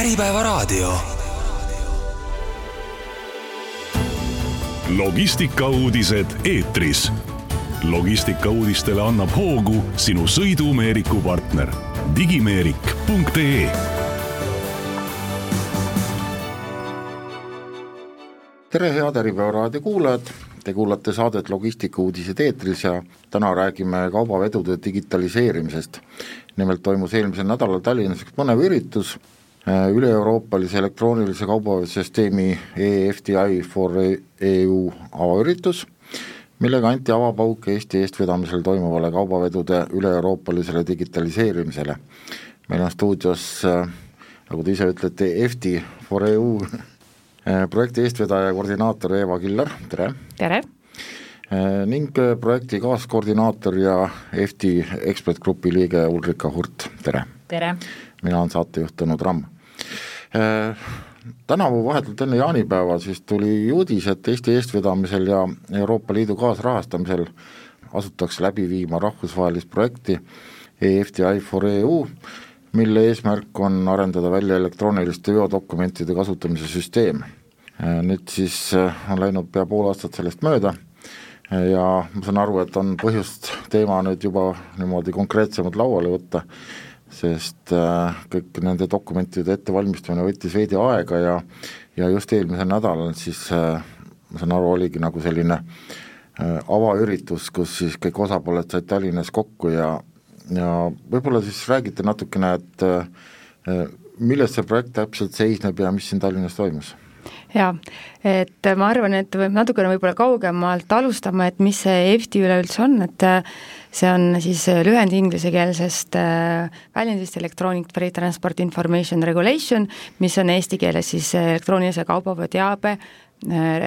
Äripäevaraadio. logistikauudised eetris. logistikauudistele annab hoogu sinu sõidumeeriku partner digimeerik.ee tere, head Äripäeva raadio kuulajad, te kuulate saadet Logistikauudised eetris ja täna räägime kaubavedude digitaliseerimisest. nimelt toimus eelmisel nädalal Tallinnas üks põnev üritus, üle-euroopalise elektroonilise kaubavesüsteemi EFTI for EU avaüritus, millega anti avapauk Eesti eestvedamisel toimuvale kaubavedude üle-euroopalisele digitaliseerimisele. meil on stuudios, äh, nagu te ise ütlete, EFTI for EU projekti eestvedaja ja koordinaator Eeva Killer, tere! tere! ning projekti kaaskoordinaator ja EFTi ekspertgrupi liige Ulrika Hurt, tere! tere! Mina olen saatejuht Tõnu Tramm. Tänavu vahetult enne jaanipäeva siis tuli uudis, et Eesti eestvedamisel ja Euroopa Liidu kaasrahastamisel asutakse läbi viima rahvusvahelist projekti EFTI for EU, mille eesmärk on arendada välja elektrooniliste veodokumentide kasutamise süsteem. Nüüd siis on läinud pea pool aastat sellest mööda ja ma saan aru, et on põhjust teema nüüd juba niimoodi konkreetsemalt lauale võtta, sest kõik nende dokumentide ettevalmistamine võttis veidi aega ja ja just eelmisel nädalal siis ma saan aru, oligi nagu selline avaüritus, kus siis kõik osapooled said Tallinnas kokku ja ja võib-olla siis räägite natukene, et milles see projekt täpselt seisneb ja mis siin Tallinnas toimus? Jaa, et ma arvan, et võib natukene võib-olla kaugemalt alustama, et mis see EFTI üleüldse on, et see on siis lühend inglisekeelsest väljendist Electronic Trade Transport Information Regulation, mis on eesti keeles siis elektroonilise kaubaveo teabe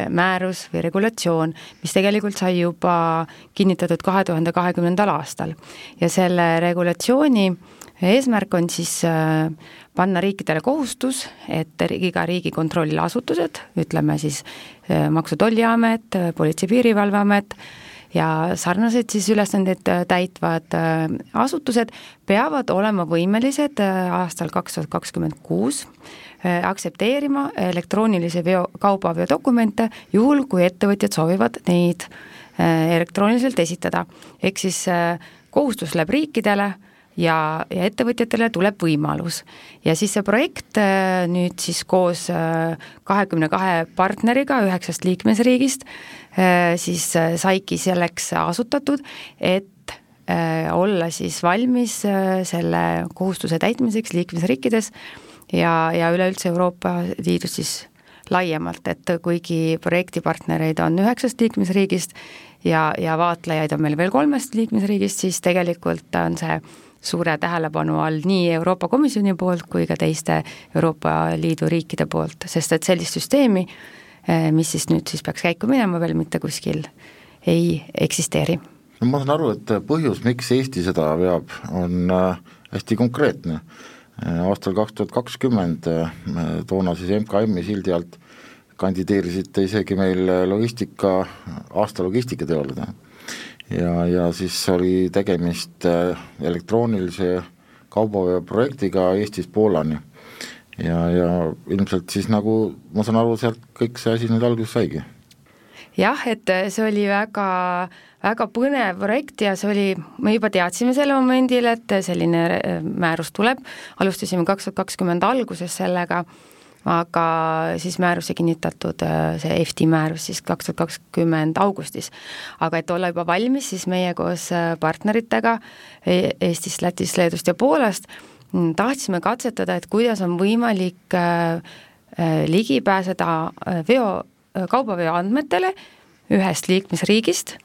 määrus või regulatsioon, mis tegelikult sai juba kinnitatud kahe tuhande kahekümnendal aastal. ja selle regulatsiooni eesmärk on siis panna riikidele kohustus, et iga riigi kontrollasutused, ütleme siis Maksu- ja Tolliamet, Politsei- ja Piirivalveamet, ja sarnaseid siis ülesandeid täitvad asutused peavad olema võimelised aastal kaks tuhat kakskümmend kuus aktsepteerima elektroonilise veo, kaubaveodokumente, juhul kui ettevõtjad soovivad neid elektrooniliselt esitada. ehk siis kohustus läheb riikidele ja, ja ettevõtjatele tuleb võimalus. ja siis see projekt nüüd siis koos kahekümne kahe partneriga üheksast liikmesriigist siis saigi selleks asutatud, et olla siis valmis selle kohustuse täitmiseks liikmesriikides ja, ja üleüldse Euroopa Liidus siis laiemalt, et kuigi projektipartnereid on üheksast liikmesriigist ja, ja vaatlejaid on meil veel kolmest liikmesriigist, siis tegelikult on see suure tähelepanu all nii Euroopa Komisjoni poolt kui ka teiste Euroopa Liidu riikide poolt, sest et sellist süsteemi, mis siis nüüd siis peaks käiku minema, veel mitte kuskil ei eksisteeri. no ma saan aru, et põhjus, miks Eesti seda veab, on hästi konkreetne aastal kaks tuhat kakskümmend toona siis MKM-i sildi alt kandideerisite isegi meil logistika, aasta logistikateolane. Ja, ja siis oli tegemist elektroonilise kaubaveo projektiga Eestist Poolani. ja, ja ilmselt siis nagu ma saan aru, sealt kõik see asi nüüd alguse saigi. Jah, et see oli väga, väga põnev projekt ja see oli, me juba teadsime sel momendil, et selline määrus tuleb, alustasime kaks tuhat kakskümmend alguses sellega, aga siis määrus sai kinnitatud, see EFTi määrus siis kaks tuhat kakskümmend augustis. aga et olla juba valmis, siis meie koos partneritega Eestist, Lätist, Leedust ja Poolast tahtsime katsetada, et kuidas on võimalik ligi pääseda veo kaubaveo andmetele ühest liikmesriigist,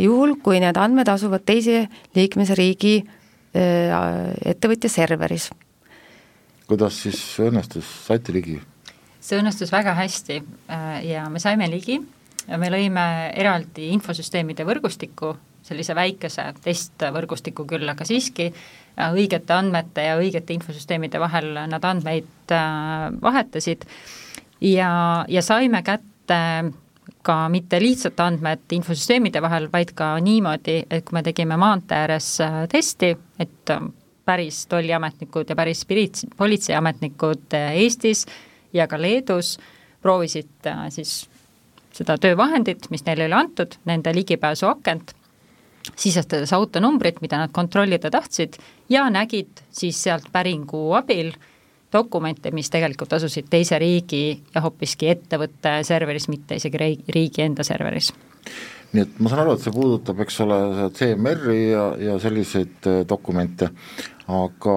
juhul kui need andmed asuvad teise liikmesriigi ettevõtja serveris. Kuidas siis õnnestus, saite ligi? see õnnestus väga hästi ja me saime ligi, me lõime eraldi infosüsteemide võrgustiku, sellise väikese testvõrgustiku küll, aga siiski õigete andmete ja õigete infosüsteemide vahel nad andmeid vahetasid ja, ja saime kätte ka mitte lihtsalt andmed infosüsteemide vahel, vaid ka niimoodi, et kui me tegime maantee ääres äh, testi, et äh, päris tolliametnikud ja päris piriits-, politseiametnikud Eestis ja ka Leedus proovisid siis seda töövahendit, mis neile oli antud, nende ligipääsuakent, sisestades autonumbrit, mida nad kontrollida tahtsid, ja nägid siis sealt päringu abil dokumente, mis tegelikult asusid teise riigi ja hoopiski ettevõtte serveris, mitte isegi riigi enda serveris. Nii et ma saan aru, et see puudutab, eks ole, CMR-i ja, ja selliseid äh, dokumente, aga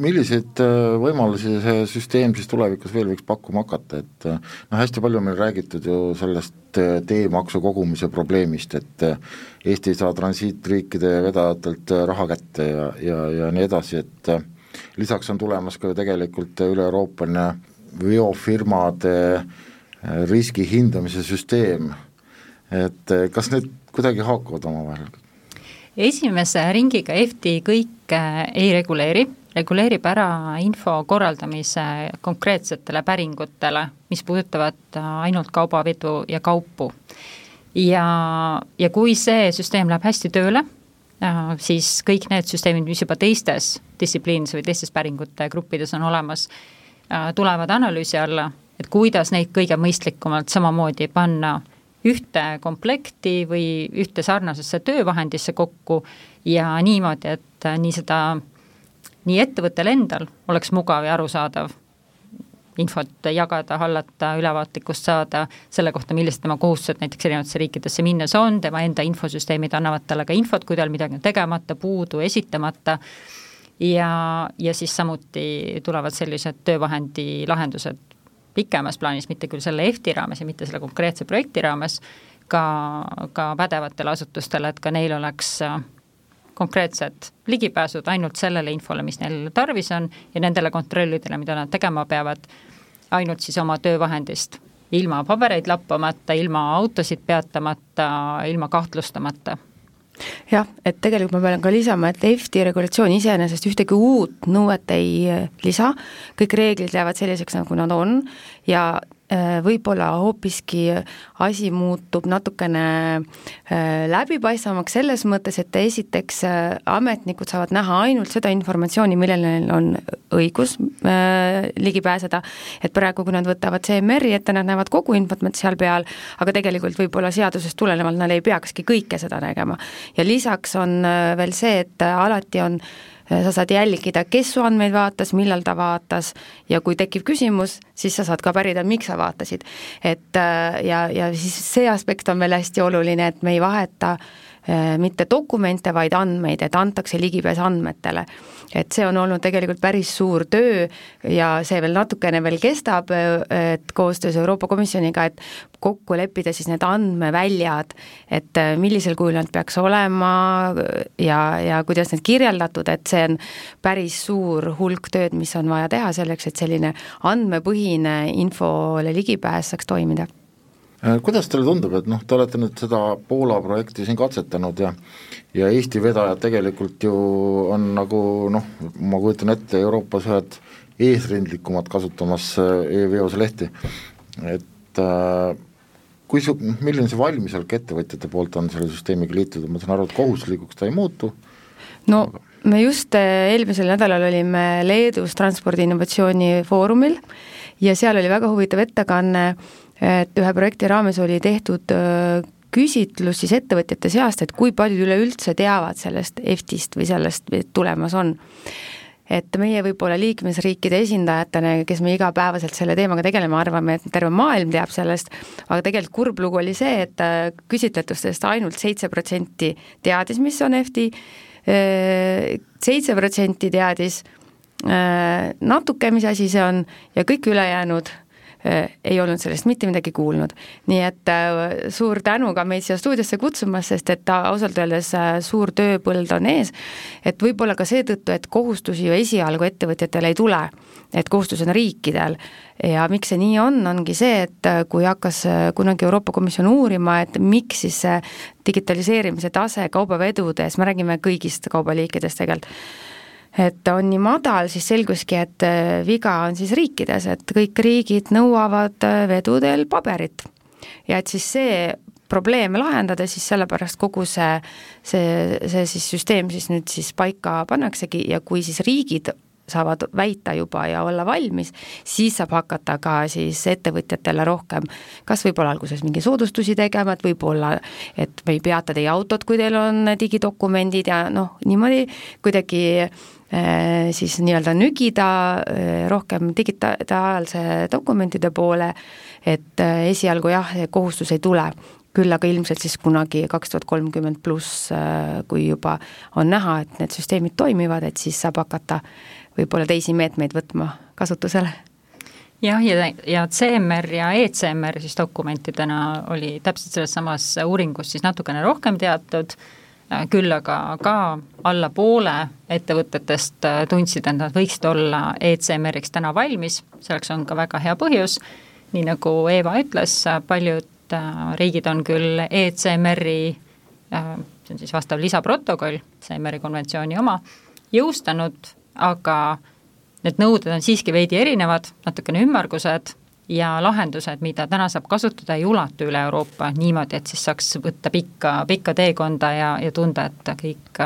milliseid äh, võimalusi see süsteem siis tulevikus veel võiks pakkuma hakata, et äh, noh, hästi palju on meil räägitud ju sellest teemaksu kogumise probleemist, et Eesti ei saa transiitriikide vedajatelt raha kätte ja, ja, ja nii edasi, et lisaks on tulemas ka ju tegelikult üle-Euroopaline veofirmade riski hindamise süsteem et kas need kuidagi haakuvad omavahel? esimese ringiga EFTi kõike ei reguleeri, reguleerib ära info korraldamise konkreetsetele päringutele, mis puudutavad ainult kaubavedu ja kaupu. ja, ja kui see süsteem läheb hästi tööle, äh, siis kõik need süsteemid, mis juba teistes distsipliinides või teistes päringute gruppides on olemas, äh, tulevad analüüsi alla, et kuidas neid kõige mõistlikumalt samamoodi panna ühte komplekti või ühte sarnasesse töövahendisse kokku ja niimoodi, et nii seda, nii ettevõttel endal oleks mugav ja arusaadav infot jagada, hallata, ülevaatlikkust saada selle kohta, millised tema kohustused näiteks erinevatesse riikidesse minnes on, tema enda infosüsteemid annavad talle ka infot, kui tal midagi on tegemata, puudu, esitamata, ja, ja siis samuti tulevad sellised töövahendi lahendused pikemas plaanis, mitte küll selle EFTi raames ja mitte selle konkreetse projekti raames, ka, ka pädevatele asutustele, et ka neil oleks äh, konkreetsed ligipääsud ainult sellele infole, mis neil tarvis on ja nendele kontrollidele, mida nad tegema peavad, ainult siis oma töövahendist, ilma pabereid lappamata, ilma autosid peatamata, ilma kahtlustamata. Jah, et tegelikult ma pean ka lisama, et EFTi regulatsioon iseenesest ühtegi uut nõuet ei eh, lisa, kõik reeglid jäävad selliseks, nagu nad on ja Äh, võib-olla hoopiski asi muutub natukene äh, läbipaistvamaks selles mõttes, et esiteks äh, ametnikud saavad näha ainult seda informatsiooni, millele neil on õigus ligi pääseda, et praegu, kui nad võtavad CMR-i ette, nad näevad kogu infot seal peal, aga tegelikult võib-olla seadusest tulenevalt nad ei peakski kõike seda nägema. ja lisaks on veel see, et alati on sa saad jälgida, kes su andmeid vaatas, millal ta vaatas ja kui tekib küsimus, siis sa saad ka pärida, miks sa vaatasid. et äh, ja, ja siis see aspekt on veel hästi oluline, et me ei vaheta äh, mitte dokumente, vaid andmeid, et antakse ligipääs andmetele. Et see on olnud tegelikult päris suur töö ja see veel natukene veel kestab, et koostöös Euroopa Komisjoniga, et kokku leppida siis need andmeväljad, et millisel kujul nad peaks olema ja, ja kuidas need kirjeldatud, et see on päris suur hulk tööd, mis on vaja teha selleks, et selline andmepõhine infole ligipääs saaks toimida. Äh, kuidas teile tundub, et noh, te olete nüüd seda Poola projekti siin katsetanud ja ja Eesti vedajad tegelikult ju on nagu noh, ma kujutan ette, Euroopas ühed eesrindlikumad kasutamas äh, e-veoslehti, et äh, kui su-, milline see valmisolek ettevõtjate poolt on selle süsteemiga liituda, ma saan aru, et kohustuslikuks ta ei muutu? no aga... me just eelmisel nädalal olime Leedus Transpordi Innovatsiooni Foorumil ja seal oli väga huvitav ettekanne et ühe projekti raames oli tehtud küsitlus siis ettevõtjate seast, et kui paljud üleüldse teavad sellest EFT-ist või sellest tulemas on. et meie võib-olla liikmesriikide esindajatena, kes me igapäevaselt selle teemaga tegeleme, arvame, et terve maailm teab sellest, aga tegelikult kurb lugu oli see, et küsitletustest ainult seitse protsenti teadis, mis on EFT, seitse protsenti teadis natuke, mis asi see on, ja kõik ülejäänud ei olnud sellest mitte midagi kuulnud. nii et äh, suur tänu ka meid siia stuudiosse kutsumast, sest et ausalt öeldes äh, suur tööpõld on ees, et võib-olla ka seetõttu, et kohustusi ju esialgu ettevõtjatel ei tule, et kohustus on riikidel ja miks see nii on, ongi see, et kui hakkas kunagi Euroopa Komisjon uurima, et miks siis see digitaliseerimise tase kaubavedudes, me räägime kõigist kaubaliikidest tegelikult, et on nii madal, siis selguski, et äh, viga on siis riikides, et kõik riigid nõuavad äh, vedudel paberit. ja et siis see probleeme lahendada, siis sellepärast kogu see, see, see siis süsteem siis nüüd siis paika pannaksegi ja kui siis riigid saavad väita juba ja olla valmis, siis saab hakata ka siis ettevõtjatele rohkem kas võib-olla alguses mingi soodustusi tegema, et võib-olla, et me ei peata teie autot, kui teil on digidokumendid ja noh, niimoodi kuidagi eh, siis nii-öelda nügida eh, rohkem digitaalse dokumentide poole, et eh, esialgu jah, kohustus ei tule. Küll aga ilmselt siis kunagi kaks tuhat kolmkümmend pluss, kui juba on näha, et need süsteemid toimivad, et siis saab hakata võib-olla teisi meetmeid võtma kasutusele. Jah, ja, ja CMR ja ECMR siis dokumentidena oli täpselt selles samas uuringus siis natukene rohkem teatud, küll aga ka alla poole ettevõtetest tundsid, et nad võiksid olla ECMR-iks täna valmis, selleks on ka väga hea põhjus, nii nagu Eeva ütles, paljud riigid on küll ECMR-i, see on siis vastav lisaprotokoll, CMR-i konventsiooni oma, jõustanud aga need nõuded on siiski veidi erinevad, natukene ümmargused ja lahendused, mida täna saab kasutada, ei ulatu üle Euroopa niimoodi, et siis saaks võtta pikka, pikka teekonda ja, ja tunda, et kõik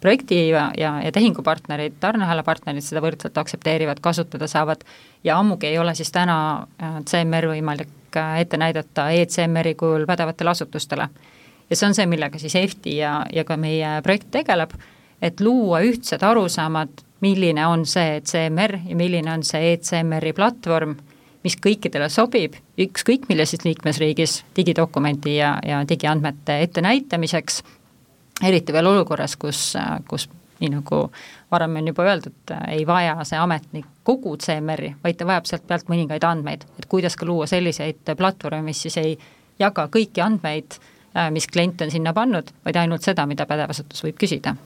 projekti ja, ja, ja tehingupartnerid, tarneahela partnerid seda võrdselt aktsepteerivad, kasutada saavad ja ammugi ei ole siis täna äh, CMR võimalik äh, ette näidata e-CMR-i kujul pädevatele asutustele. ja see on see, millega siis EFTI ja, ja ka meie projekt tegeleb, et luua ühtsed arusaamad milline on see CMR ja milline on see e-CMR-i platvorm, mis kõikidele sobib, ükskõik millises liikmesriigis digidokumendi ja, ja digiandmete ettenäitamiseks, eriti veel olukorras, kus, kus nii nagu varem on juba öeldud, ei vaja see ametnik kogu CMR-i, vaid ta vajab sealt pealt mõningaid andmeid, et kuidas ka luua selliseid platvorme, mis siis ei jaga kõiki andmeid, mis klient on sinna pannud, vaid ainult seda, mida pädev asutus võib küsida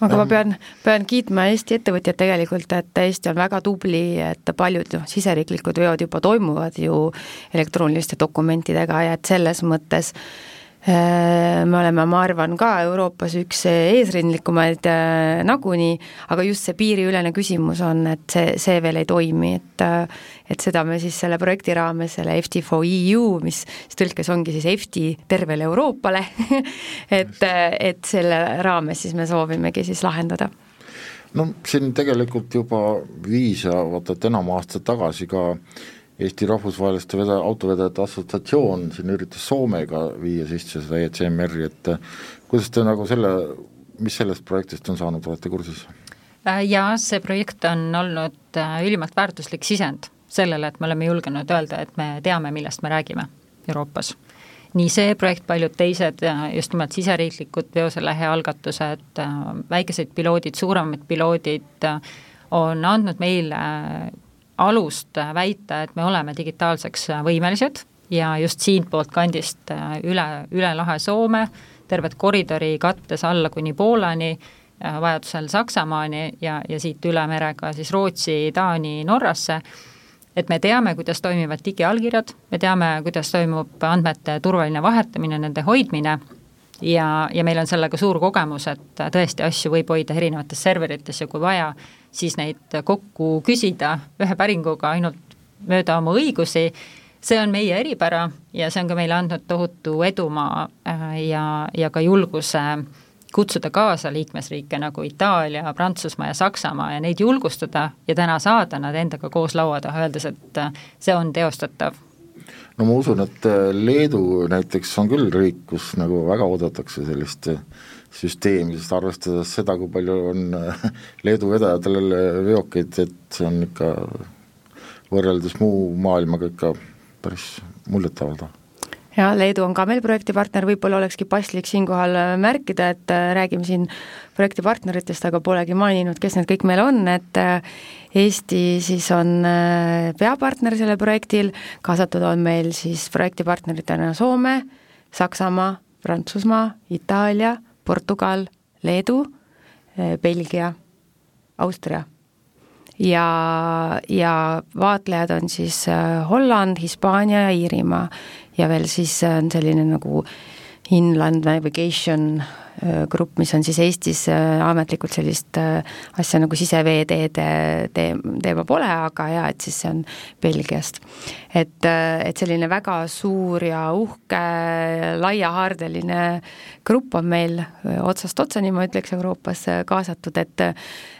aga ma pean, pean kiitma Eesti ettevõtjat tegelikult, et Eesti on väga tubli, et paljud noh, siseriiklikud veod juba toimuvad ju elektrooniliste dokumentidega ja et selles mõttes Äh, me oleme, ma arvan, ka Euroopas üks eesrindlikumaid äh, nagunii, aga just see piiriülene küsimus on, et see, see veel ei toimi, et äh, et seda me siis selle projekti raames, selle FT for EU, mis siis tõlkes ongi siis FT tervele Euroopale et, et selle raames siis me soovimegi siis lahendada. No siin tegelikult juba viis ja vaata, et enam aastat tagasi ka äh, Eesti Rahvusvaheliste veda-, autovedajate assotsiatsioon siin üritas Soomega viia sisse seda ECMR-i, et kuidas te nagu selle, mis sellest projektist on saanud, olete kursis? Äh, jaa, see projekt on olnud äh, ülimalt väärtuslik sisend sellele, et me oleme julgenud öelda, et me teame, millest me räägime Euroopas. nii see projekt, paljud teised, just nimelt siseriiklikud veoselehe algatused, äh, väikesed piloodid, suuremad piloodid, on andnud meile alust väita, et me oleme digitaalseks võimelised ja just siitpoolt kandist äh, üle, üle lahe Soome, tervet koridori kattes alla kuni Poolani, äh, vajadusel Saksamaani ja, ja siit üle mere ka siis Rootsi, Taani, Norrasse, et me teame, kuidas toimivad digiallkirjad, me teame, kuidas toimub andmete turvaline vahetamine, nende hoidmine ja, ja meil on sellega suur kogemus, et tõesti asju võib hoida erinevates serverites ja kui vaja, siis neid kokku küsida ühe päringuga ainult mööda oma õigusi, see on meie eripära ja see on ka meile andnud tohutu edumaa äh, ja, ja ka julguse kutsuda kaasa liikmesriike nagu Itaalia, Prantsusmaa ja Saksamaa ja neid julgustada ja täna saada nad endaga koos laua taha, öeldes, et äh, see on teostatav. No ma usun, et äh, Leedu näiteks on küll riik, kus nagu väga oodatakse sellist süsteemi, sest arvestades seda, kui palju on äh, Leedu vedajatel veokeid, et see on ikka võrreldes muu maailmaga ikka päris muljetavaldav ja Leedu on ka meil projektipartner, võib-olla olekski paslik siinkohal äh, märkida, et äh, räägime siin projektipartneritest, aga polegi maininud, kes need kõik meil on, et Eesti siis on peapartner sellel projektil, kaasatud on meil siis projektipartneritena Soome, Saksamaa, Prantsusmaa, Itaalia Portugal, Leedu, eh, Belgia, Austria. ja, ja vaatlejad on siis eh, Holland, Hispaania ja Iirimaa ja veel siis on selline nagu Inland Navigation grupp, mis on siis Eestis ametlikult sellist asja nagu siseveeteede teema pole, aga jaa, et siis see on Belgiast. et, et selline väga suur ja uhke laiahaardeline grupp on meil otsast otsani, ma ütleks, Euroopas kaasatud, et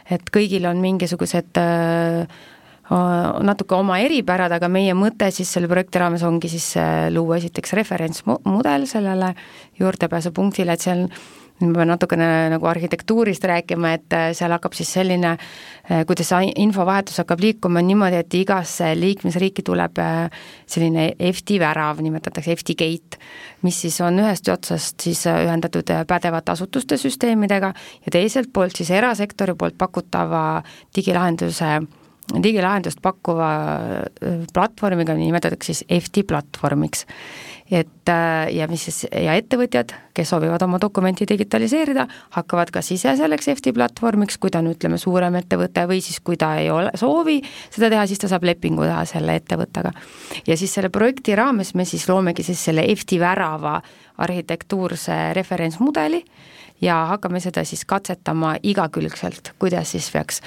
et kõigil on mingisugused äh, natuke oma eripärad, aga meie mõte siis selle projekti raames ongi siis äh, luua esiteks referentsmudel sellele juurdepääsupunktile, et seal ma pean natukene nagu arhitektuurist rääkima, et äh, seal hakkab siis selline, kuidas see infovahetus hakkab liikuma niimoodi, et igasse liikmesriiki tuleb selline FT värav, nimetatakse FT gate, mis siis on ühest otsast siis ühendatud pädevate asutuste süsteemidega ja teiselt poolt siis erasektori poolt pakutava digilahenduse digilahendust pakkuva äh, platvormiga nimetatakse siis FT platvormiks. et äh, ja mis siis, ja ettevõtjad, kes soovivad oma dokumenti digitaliseerida, hakkavad kas ise selleks FT platvormiks, kui ta on, ütleme, suurem ettevõte või siis kui ta ei ole, soovi seda teha, siis ta saab lepingu teha selle ettevõttega. ja siis selle projekti raames me siis loomegi siis selle FT värava arhitektuurse referentsmudeli ja hakkame seda siis katsetama igakülgselt, kuidas siis peaks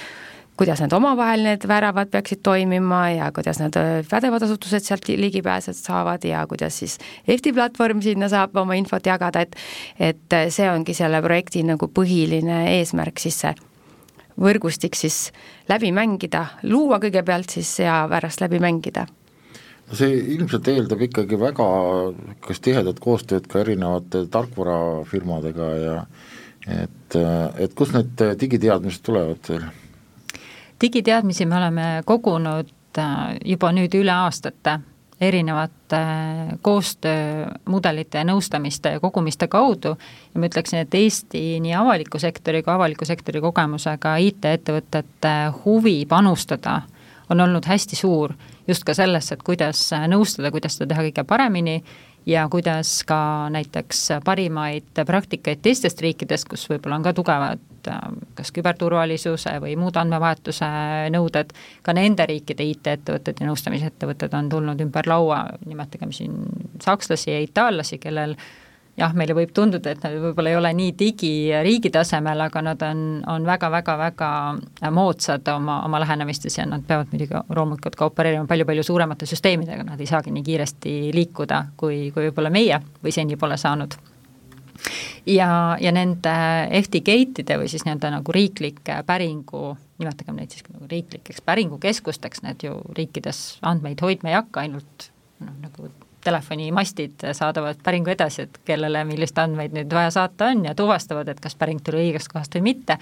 kuidas need omavahel, need väravad peaksid toimima ja kuidas need äh, pädevad asutused sealt ligipääsed saavad ja kuidas siis EFTi platvorm sinna saab oma infot jagada, et et äh, see ongi selle projekti nagu põhiline eesmärk, siis see võrgustik siis läbi mängida, luua kõigepealt siis ja pärast läbi mängida no see ilmselt eeldab ikkagi väga kas tihedat koostööd ka erinevate tarkvarafirmadega ja et, et kust need digiteadmised tulevad teil? Digiteadmisi me oleme kogunud äh, juba nüüd üle aastate erinevate äh, koostöömudelite ja nõustamiste ja kogumiste kaudu. Ja ma ütleksin, et Eesti nii avaliku sektori kui avaliku sektori kogemusega IT-ettevõtete huvi panustada on olnud hästi suur just ka sellesse, et kuidas nõustada, kuidas seda teha kõige paremini ja kuidas ka näiteks parimaid praktikaid teistest riikidest, kus võib-olla on ka tugevad Äh, kas küberturvalisuse või muud andmevahetuse nõuded, ka nende riikide IT-ettevõtted ja nõustamisettevõtted on tulnud ümber laua, nimetagem siin sakslasi ja itaallasi, kellel jah, meile võib tunduda, et nad võib-olla ei ole nii digiriigi tasemel, aga nad on, on väga-väga-väga moodsad oma, oma lähenemistes ja nad peavad muidugi loomulikult ka opereerima palju-palju suuremate süsteemidega, nad ei saagi nii kiiresti liikuda, kui, kui võib-olla meie või seni pole saanud. Ja, ja nende FT-gate'ide või siis nii-öelda nagu riiklike päringu, nimetagem neid siis nagu riiklikeks päringukeskusteks, need ju riikides andmeid hoidma ei hakka, ainult noh, nagu telefonimastid saadavad päringu edasi, et kellele millist andmeid nüüd vaja saata on ja tuvastavad, et kas päring tuli õigest kohast või mitte.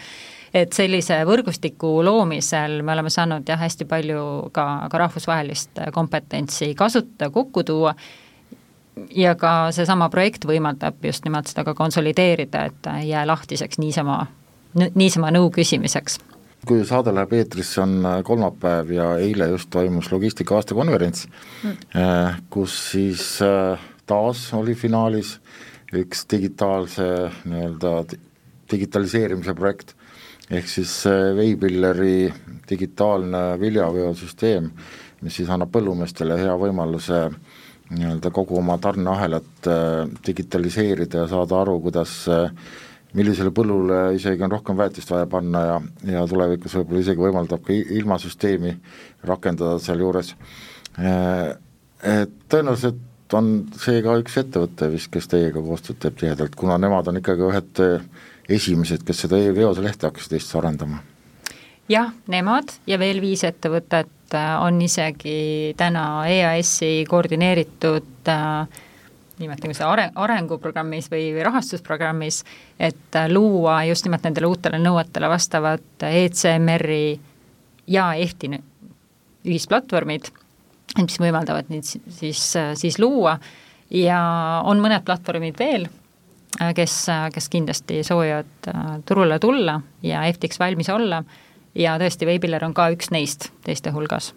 et sellise võrgustiku loomisel me oleme saanud jah, hästi palju ka, ka rahvusvahelist kompetentsi kasutada, kokku tuua ja ka seesama projekt võimaldab just nimelt seda ka konsolideerida, et ei jää lahtiseks niisama, niisama nõu küsimiseks. Kui saade läheb eetrisse, on äh, kolmapäev ja eile just toimus logistika aastakonverents mm., kus siis äh, taas oli finaalis üks digitaalse nii-öelda digitaliseerimise projekt, ehk siis Veipilleri digitaalne viljaveosüsteem, mis siis annab põllumeestele hea võimaluse nii-öelda kogu oma tarneahelat digitaliseerida ja saada aru, kuidas äh, millisele põllule isegi on rohkem väetist vaja panna ja, ja tulevikus võib-olla isegi võimaldab ka ilmasüsteemi rakendada sealjuures. Äh, et tõenäoliselt on see ka üks ettevõte vist, kes teiega koostööd teeb tihedalt, kuna nemad on ikkagi ühed esimesed, kes seda e-veose lehte hakkasid Eestis arendama. jah, nemad ja veel viis ettevõtet et äh, on isegi täna EAS-i koordineeritud äh, nimetame seda are-, arenguprogrammis või, või rahastusprogrammis, et äh, luua just nimelt nendele uutele nõuetele vastavad ECMR-i ja EFTi ühisplatvormid, mis võimaldavad neid siis, siis luua ja on mõned platvormid veel, kes, kes kindlasti soovivad turule tulla ja EFTiks valmis olla ja tõesti, Veibiller on ka üks neist teiste hulgas.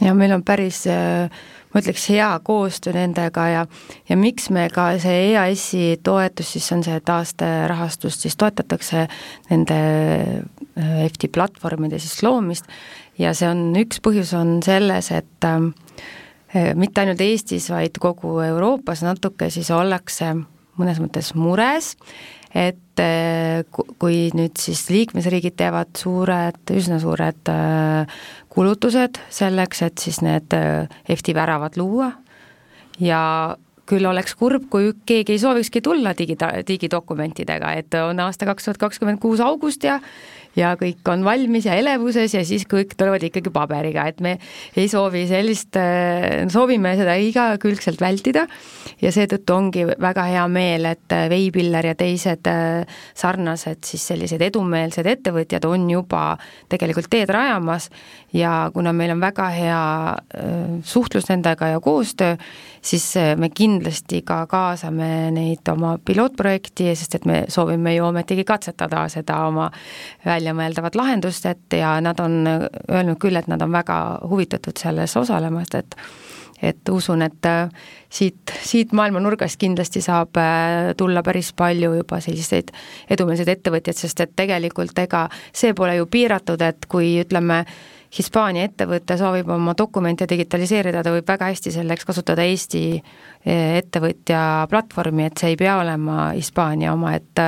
ja meil on päris ma ütleks, hea koostöö nendega ja ja miks me ka see EAS-i toetus siis on see taasterahastust, siis toetatakse nende äh, EFTi platvormide siis loomist ja see on, üks põhjus on selles, et äh, mitte ainult Eestis, vaid kogu Euroopas natuke siis ollakse mõnes mõttes mures, et et kui nüüd siis liikmesriigid teevad suured, üsna suured kulutused selleks, et siis need EFTi väravad luua. Ja küll oleks kurb, kui keegi ei soovikski tulla digita-, digidokumentidega, et on aasta kaks tuhat kakskümmend kuus august ja ja kõik on valmis ja elevuses ja siis kõik tulevad ikkagi paberiga, et me ei soovi sellist, soovime seda igakülgselt vältida. Ja seetõttu ongi väga hea meel, et Veipiller ja teised sarnased siis sellised edumeelsed ettevõtjad on juba tegelikult teed rajamas. Ja kuna meil on väga hea suhtlus nendega ja koostöö, siis me kindlasti ka kaasame neid oma pilootprojekti, sest et me soovime ju ometigi katsetada seda oma väljamõeldavat lahendust, et ja nad on öelnud küll, et nad on väga huvitatud selles osalemast, et et usun, et äh, siit, siit maailma nurgast kindlasti saab äh, tulla päris palju juba selliseid edumeelseid ettevõtjaid, sest et tegelikult ega see pole ju piiratud, et kui ütleme, Hispaania ettevõte soovib oma dokumente digitaliseerida, ta võib väga hästi selleks kasutada Eesti eh, ettevõtja platvormi, et see ei pea olema Hispaania oma, et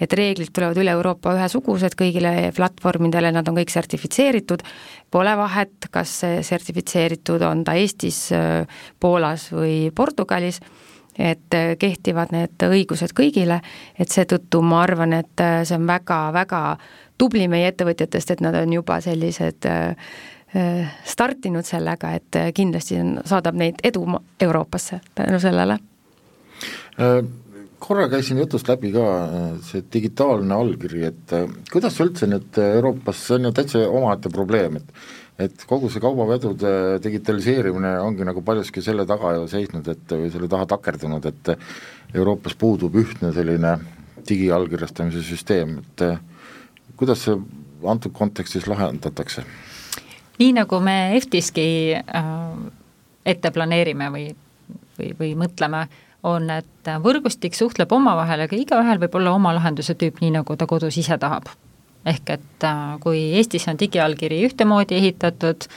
et reeglid tulevad üle Euroopa ühesugused kõigile platvormidele, nad on kõik sertifitseeritud, pole vahet, kas see sertifitseeritud on ta Eestis, Poolas või Portugalis, et kehtivad need õigused kõigile, et seetõttu ma arvan, et see on väga-väga tubli meie ettevõtjatest, et nad on juba sellised äh, äh, startinud sellega, et äh, kindlasti saadab neid edu Euroopasse tänu sellele. korra käisin jutust läbi ka see digitaalne allkiri, et kuidas üldse nüüd Euroopas, see on ju täitsa omaette probleem, et et kogu see kaubavedude digitaliseerimine ongi nagu paljuski selle taga ju seisnud, et või selle taha takerdunud, et Euroopas puudub ühtne selline digiallkirjastamise süsteem, et kuidas see antud kontekstis lahendatakse? nii, nagu me EFTiski äh, ette planeerime või, või, või mõtleme, on, et võrgustik suhtleb omavahel, aga igaühel võib olla oma lahenduse tüüp, nii nagu ta kodus ise tahab. ehk et äh, kui Eestis on digiallkiri ühtemoodi ehitatud,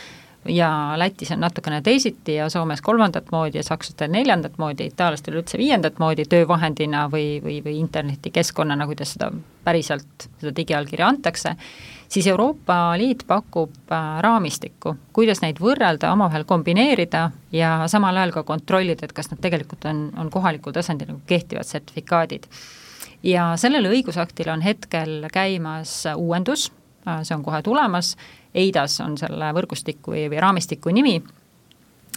ja Lätis on natukene teisiti ja Soomes kolmandat moodi ja sakslastel neljandat moodi, itaallastel üldse viiendat moodi töövahendina või, või, või internetikeskkonnana, kuidas seda päriselt, seda digiallkirja antakse, siis Euroopa Liit pakub äh, raamistikku, kuidas neid võrrelda, omavahel kombineerida ja samal ajal ka kontrollida, et kas nad tegelikult on, on kohalikul tasandil nagu kehtivad sertifikaadid. ja sellele õigusaktile on hetkel käimas uuendus, see on kohe tulemas EIDAS on selle võrgustiku või, või raamistiku nimi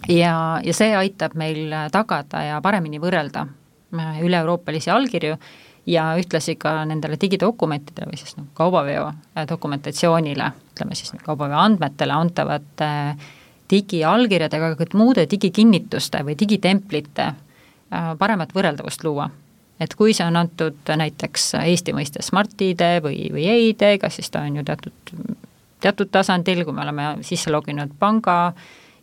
ja, ja see aitab meil tagada ja paremini võrrelda äh, üle-euroopalisi allkirju ja ühtlasi ka nendele digidokumentidele või siis noh, kaubaveo äh, dokumentatsioonile, ütleme siis kaubaveo andmetele antavate äh, digiallkirjadega, aga ka muude digikinnituste või digitemplite paremat võrreldavust luua. Et kui see on antud näiteks Eesti mõistes Smart-ID või, või e-ID-ga, siis ta on ju teatud teatud tasandil, kui me oleme sisse loginud panga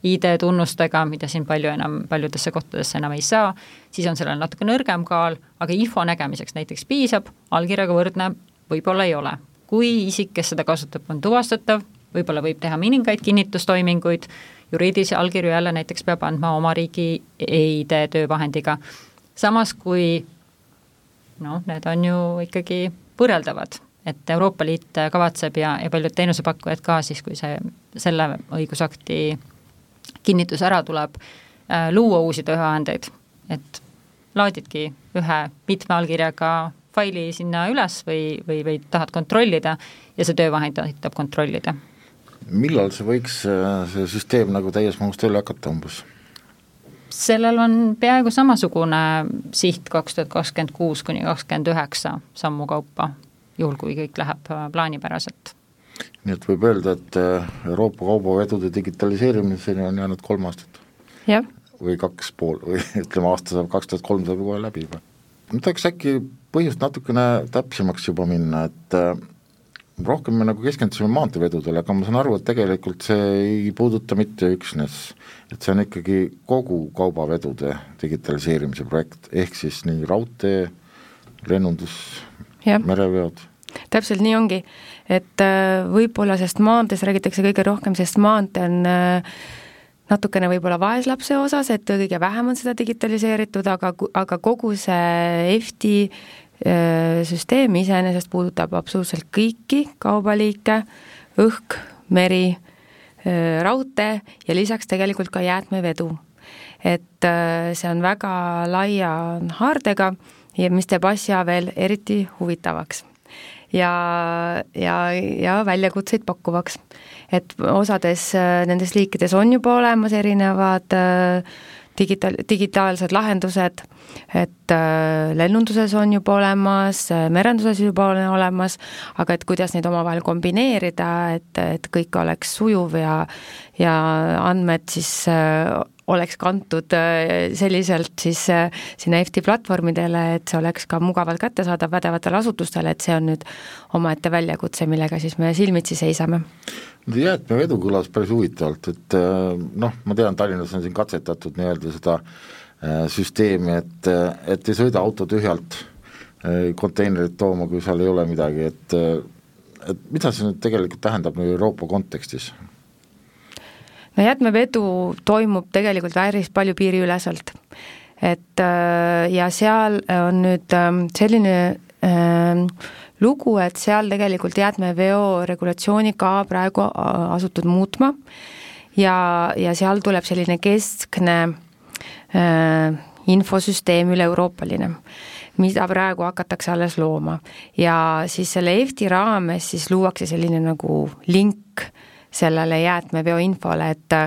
ID-tunnustega, mida siin palju enam, paljudesse kohtadesse enam ei saa, siis on sellel natuke nõrgem kaal, aga info nägemiseks näiteks piisab, allkirjaga võrdne võib-olla ei ole. kui isik, kes seda kasutab, on tuvastatav, võib-olla võib teha mõningaid kinnitustoiminguid, juriidilisi allkirju jälle näiteks peab andma oma riigi e-ID töövahendiga, samas kui noh, need on ju ikkagi võrreldavad et Euroopa Liit kavatseb ja, ja paljud teenusepakkujad ka siis, kui see, selle õigusakti kinnitus ära tuleb, äh, luua uusi tööandjaid, et laadidki ühe mitme allkirjaga faili sinna üles või, või, või tahad kontrollida ja see töövahend aitab kontrollida. millal see võiks, äh, see süsteem nagu täies mahus tööle hakata umbes? Sellel on peaaegu samasugune siht kaks tuhat kakskümmend kuus kuni kakskümmend üheksa sammu kaupa juhul, kui kõik läheb äh, plaanipäraselt. nii et võib öelda, et äh, Euroopa kaubavedude digitaliseerimiseni on jäänud kolm aastat? või kaks pool või ütleme, aasta saab, kaks tuhat kolm saab kohe läbi juba. ma tahaks äkki põhjust natukene täpsemaks juba minna, et äh, rohkem me nagu keskendusime maanteevedudele, aga ma saan aru, et tegelikult see ei puuduta mitte üksnes, et see on ikkagi kogu kaubavedude digitaliseerimise projekt, ehk siis nii raudtee, lennundus, mereveod. Täpselt nii ongi, et äh, võib-olla sellest maanteest räägitakse kõige rohkem, sest maantee on äh, natukene võib-olla vaeslapse osas, et kõige vähem on seda digitaliseeritud, aga, aga kogu see EFTi süsteem iseenesest puudutab absoluutselt kõiki kaubaliike, õhk, meri, raudtee ja lisaks tegelikult ka jäätmevedu. et see on väga laia haardega ja mis teeb asja veel eriti huvitavaks ja, ja, ja väljakutseid pakkuvaks. et osades nendes liikides on juba olemas erinevad digitaal, digitaalsed lahendused, et äh, lennunduses on juba olemas, merenduses juba on olemas, aga et kuidas neid omavahel kombineerida, et, et kõik oleks sujuv ja ja andmed siis äh, oleks kantud äh, selliselt siis äh, sinna EFTi platvormidele, et see oleks ka mugavalt kättesaadav pädevatele asutustele, et see on nüüd omaette väljakutse, millega siis me silmitsi seisame. jäätmevedu kõlas päris huvitavalt, et äh, noh, ma tean, Tallinnas on siin katsetatud nii-öelda seda süsteemi, et, et ei sõida auto tühjalt konteinerit tooma, kui seal ei ole midagi, et et mida see nüüd tegelikult tähendab nagu Euroopa kontekstis? No jäätmevedu toimub tegelikult päris palju piiriüleselt. et äh, ja seal on nüüd ähm, selline äh, lugu, et seal tegelikult jäätmeveo regulatsiooni ka praegu asutud muutma ja, ja seal tuleb selline keskne äh, infosüsteem üle-euroopaline mida praegu hakatakse alles looma. ja siis selle EFTi raames siis luuakse selline nagu link äh, sellele jäätmeveo infole, et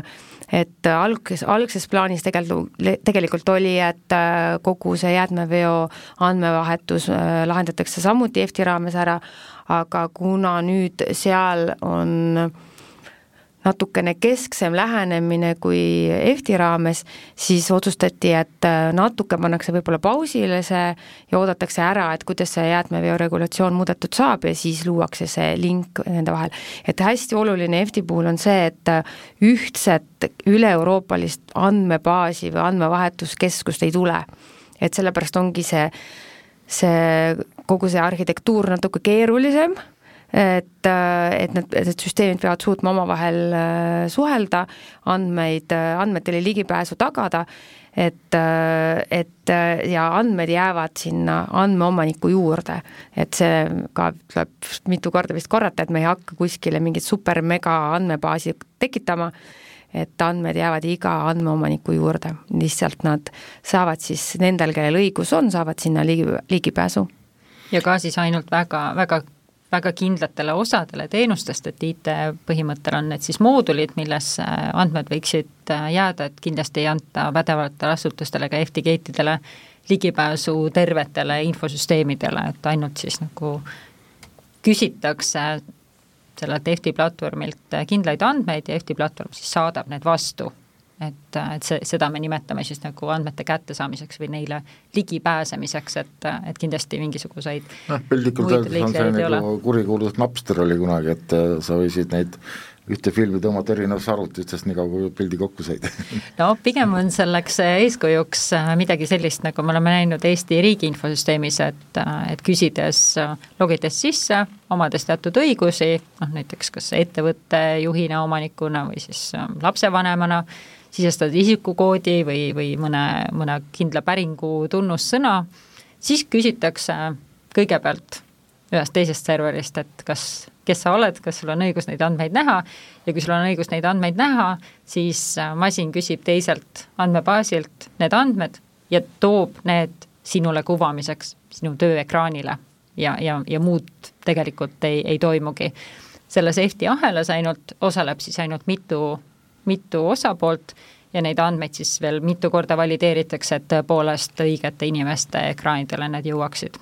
et algses, algses plaanis tegelikult, tegelikult oli, et äh, kogu see jäätmeveo andmevahetus äh, lahendatakse samuti EFTi raames ära, aga kuna nüüd seal on äh, natukene kesksem lähenemine kui EFTi raames, siis otsustati, et äh, natuke pannakse võib-olla pausile see ja oodatakse ära, et kuidas see jäätmeveo regulatsioon muudetud saab ja siis luuakse see link nende vahel. et hästi oluline EFTi puhul on see, et äh, ühtset üle-euroopalist andmebaasi või andmevahetuskeskust ei tule. et sellepärast ongi see, see, kogu see arhitektuur natuke keerulisem et, et need, need süsteemid peavad suutma omavahel äh, suhelda, andmeid, andmetele ligipääsu tagada, et, et ja andmed jäävad sinna andmeomaniku juurde. et see ka tuleb mitu korda vist korrata, et me ei hakka kuskile mingit super-mega andmebaasi tekitama, et andmed jäävad iga andmeomaniku juurde, lihtsalt nad saavad siis, nendel, kellel õigus on, saavad sinna ligi, ligipääsu ja ka siis ainult väga, väga väga kindlatele osadele teenustest, et IT-põhimõttel on need siis moodulid, millesse andmed võiksid äh, jääda, et kindlasti ei anta pädevatele asutustele ega FTGate-idele ligipääsu tervetele infosüsteemidele, et ainult siis nagu küsitakse sellelt EFTi platvormilt kindlaid andmeid ja EFTi platvorm siis saadab need vastu et, et see, seda me nimetame siis nagu andmete kättesaamiseks või neile ligipääsemiseks, et, et kindlasti mingisuguseid noh, piltlikult öeldes on see nagu kurikuulus Napster oli kunagi, et äh, sa võisid neid ühte filmi tõmmata erinevasse arvutitest, nii kaua kui pildi kokku said. No pigem on selleks eeskujuks äh, midagi sellist, nagu me oleme näinud Eesti riigi infosüsteemis, et, äh, et küsides, logides sisse, omades teatud õigusi, noh näiteks kas ettevõtte juhina, omanikuna või siis lapsevanemana, sisestad isikukoodi või, või mõne, mõne kindla päringu tunnussõna, siis küsitakse kõigepealt ühest teisest serverist, et kas, kes sa oled, kas sul on õigus neid andmeid näha ja kui sul on õigus neid andmeid näha, siis äh, masin küsib teiselt andmebaasilt need andmed ja toob need sinule kuvamiseks, sinu tööekraanile ja, ja, ja muud tegelikult ei, ei toimugi. selles EFTi ahelas ainult osaleb siis ainult mitu mitu osapoolt ja neid andmeid siis veel mitu korda valideeritakse, et tõepoolest õigete inimeste ekraanidele need jõuaksid.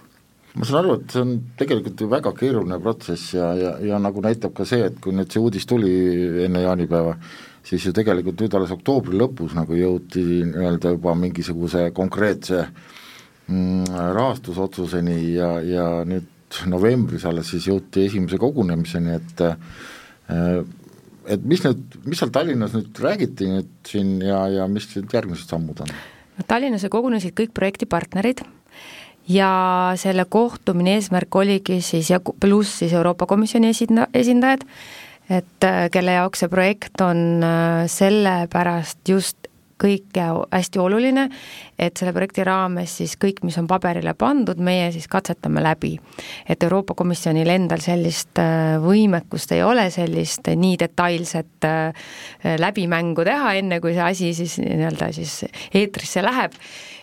Ma saan aru, et see on tegelikult ju väga keeruline protsess ja, ja, ja nagu näitab ka see, et kui nüüd see uudis tuli enne jaanipäeva, siis ju tegelikult nüüd alles oktoobri lõpus nagu jõuti nii-öelda juba mingisuguse konkreetse mm, rahastusotsuseni ja, ja nüüd novembris alles siis jõuti esimese kogunemiseni, et äh, et mis nüüd, mis seal Tallinnas nüüd räägiti nüüd siin ja, ja mis nüüd järgmised sammud on? Tallinnas kogunesid kõik projektipartnerid ja selle kohtumine eesmärk oligi siis ja pluss siis Euroopa Komisjoni esinda-, esindajad, et äh, kelle jaoks see projekt on äh, sellepärast just kõike hästi oluline, et selle projekti raames siis kõik, mis on paberile pandud, meie siis katsetame läbi. et Euroopa Komisjonil endal sellist äh, võimekust ei ole, sellist nii detailset äh, läbimängu teha, enne kui see asi siis nii-öelda siis eetrisse läheb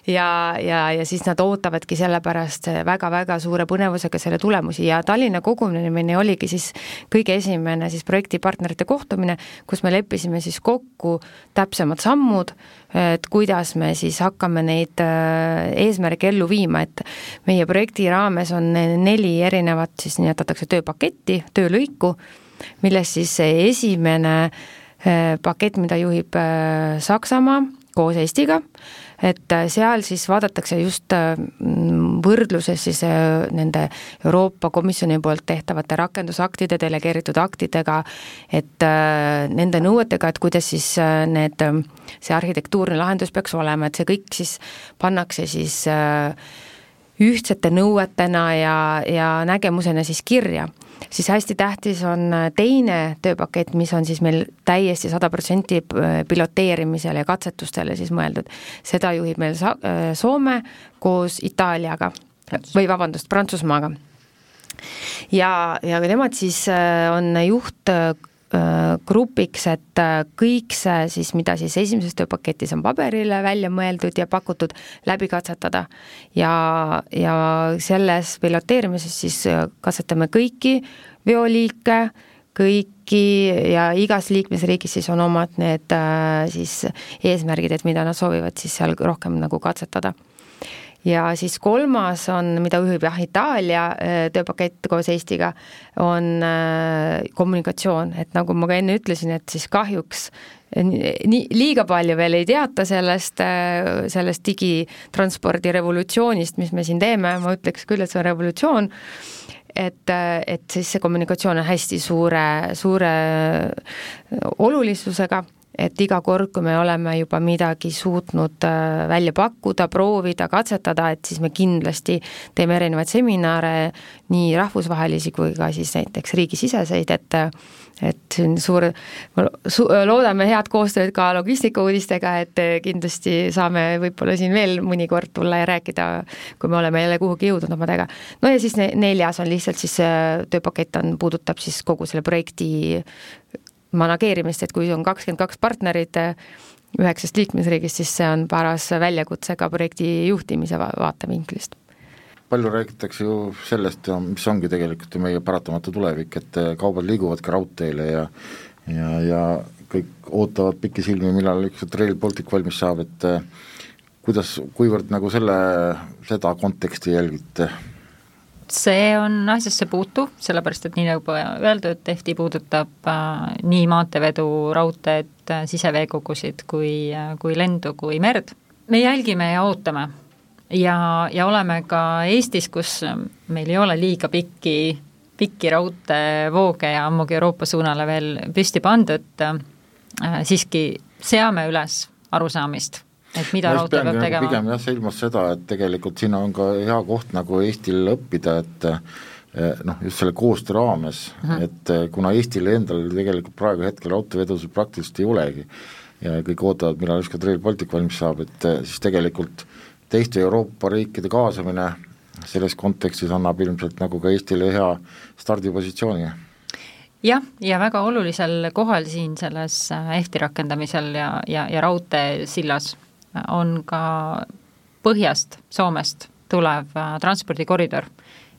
ja, ja, ja siis nad ootavadki sellepärast väga-väga suure põnevusega selle tulemusi. Ja Tallinna kogunemine oligi siis kõige esimene siis projektipartnerite kohtumine, kus me leppisime siis kokku täpsemad sammud, et kuidas me siis hakkame neid äh, eesmärke ellu viima, et meie projekti raames on neli erinevat siis nimetatakse tööpaketti, töölõiku, millest siis esimene äh, pakett, mida juhib äh, Saksamaa koos Eestiga, et äh, seal siis vaadatakse just äh, võrdluses siis äh, nende Euroopa Komisjoni poolt tehtavate rakendusaktide, delegeeritud aktidega, et nende nõuetega, et kuidas siis need, see arhitektuurne lahendus peaks olema, et see kõik siis pannakse siis ühtsete nõuetena ja, ja nägemusena siis kirja siis hästi tähtis on äh, teine tööpakett, mis on siis meil täiesti sada protsenti äh, piloteerimisele ja katsetustele siis mõeldud. seda juhib meil Sa-, äh, Soome koos Itaaliaga või vabandust, Prantsusmaaga. ja, ja nemad siis on juht grupiks, et kõik see siis, mida siis esimeses tööpaketis on paberile välja mõeldud ja pakutud, läbi katsetada. ja, ja selles piloteerimises siis katsetame kõiki veoliike, kõiki ja igas liikmesriigis siis on omad need äh, siis eesmärgid, et mida nad soovivad siis seal rohkem nagu katsetada ja siis kolmas on, mida juhib jah, Itaalia äh, tööpakett koos Eestiga, on äh, kommunikatsioon, et nagu ma ka enne ütlesin, et siis kahjuks nii, liiga palju veel ei teata sellest, sellest digitranspordi revolutsioonist, mis me siin teeme, ma ütleks küll, et see on revolutsioon. Et, et siis see kommunikatsioon on hästi suure, suure olulisusega, et iga kord, kui me oleme juba midagi suutnud äh, välja pakkuda, proovida, katsetada, et siis me kindlasti teeme erinevaid seminare, nii rahvusvahelisi kui ka siis näiteks riigisiseseid, et et siin suur, su-, loodame head koostööd ka logistikauudistega, et kindlasti saame võib-olla siin veel mõnikord tulla ja rääkida, kui me oleme jälle kuhugi jõudnud omadega. no ja siis neljas on lihtsalt siis tööpakett on, puudutab siis kogu selle projekti manageerimist, et kui on kakskümmend kaks partnerit üheksast liikmesriigist, siis see on paras väljakutse ka projekti juhtimise vaatevinklist palju räägitakse ju sellest mis ongi tegelikult ju meie paratamatu tulevik, et äh, kaubad liiguvadki raudteele ja ja, ja kõik ootavad pikisilmi, millal ükskord Rail Baltic valmis saab, et äh, kuidas, kuivõrd nagu selle, seda konteksti jälgite? See on asjasse puutuv, sellepärast et nii nagu öeldud, EFTI puudutab äh, nii maanteevedu, raudteed äh,, siseveekogusid kui äh,, kui lendu, kui merd. me jälgime ja ootame ja, ja oleme ka Eestis, kus meil ei ole liiga pikki, pikki raudteevooge ja ammugi Euroopa suunale veel püsti pandud, siiski seame üles arusaamist, et mida raudtee peab nagu tegema. pigem jah, silmas seda, et tegelikult siin on ka hea koht nagu Eestil õppida, et eh, noh, just selle koostöö raames mm, -hmm. et eh, kuna Eestil endal tegelikult praegu hetkel raudteevedusid praktiliselt ei olegi ja kõik ootavad, millal ükskord Rail Baltic valmis saab, et eh, siis tegelikult teiste Euroopa riikide kaasamine selles kontekstis annab ilmselt nagu ka Eestile hea stardipositsiooni jah, ja väga olulisel kohal siin selles EFTi rakendamisel ja, ja, ja raudteesillas on ka põhjast, Soomest tulev äh, transpordikoridor,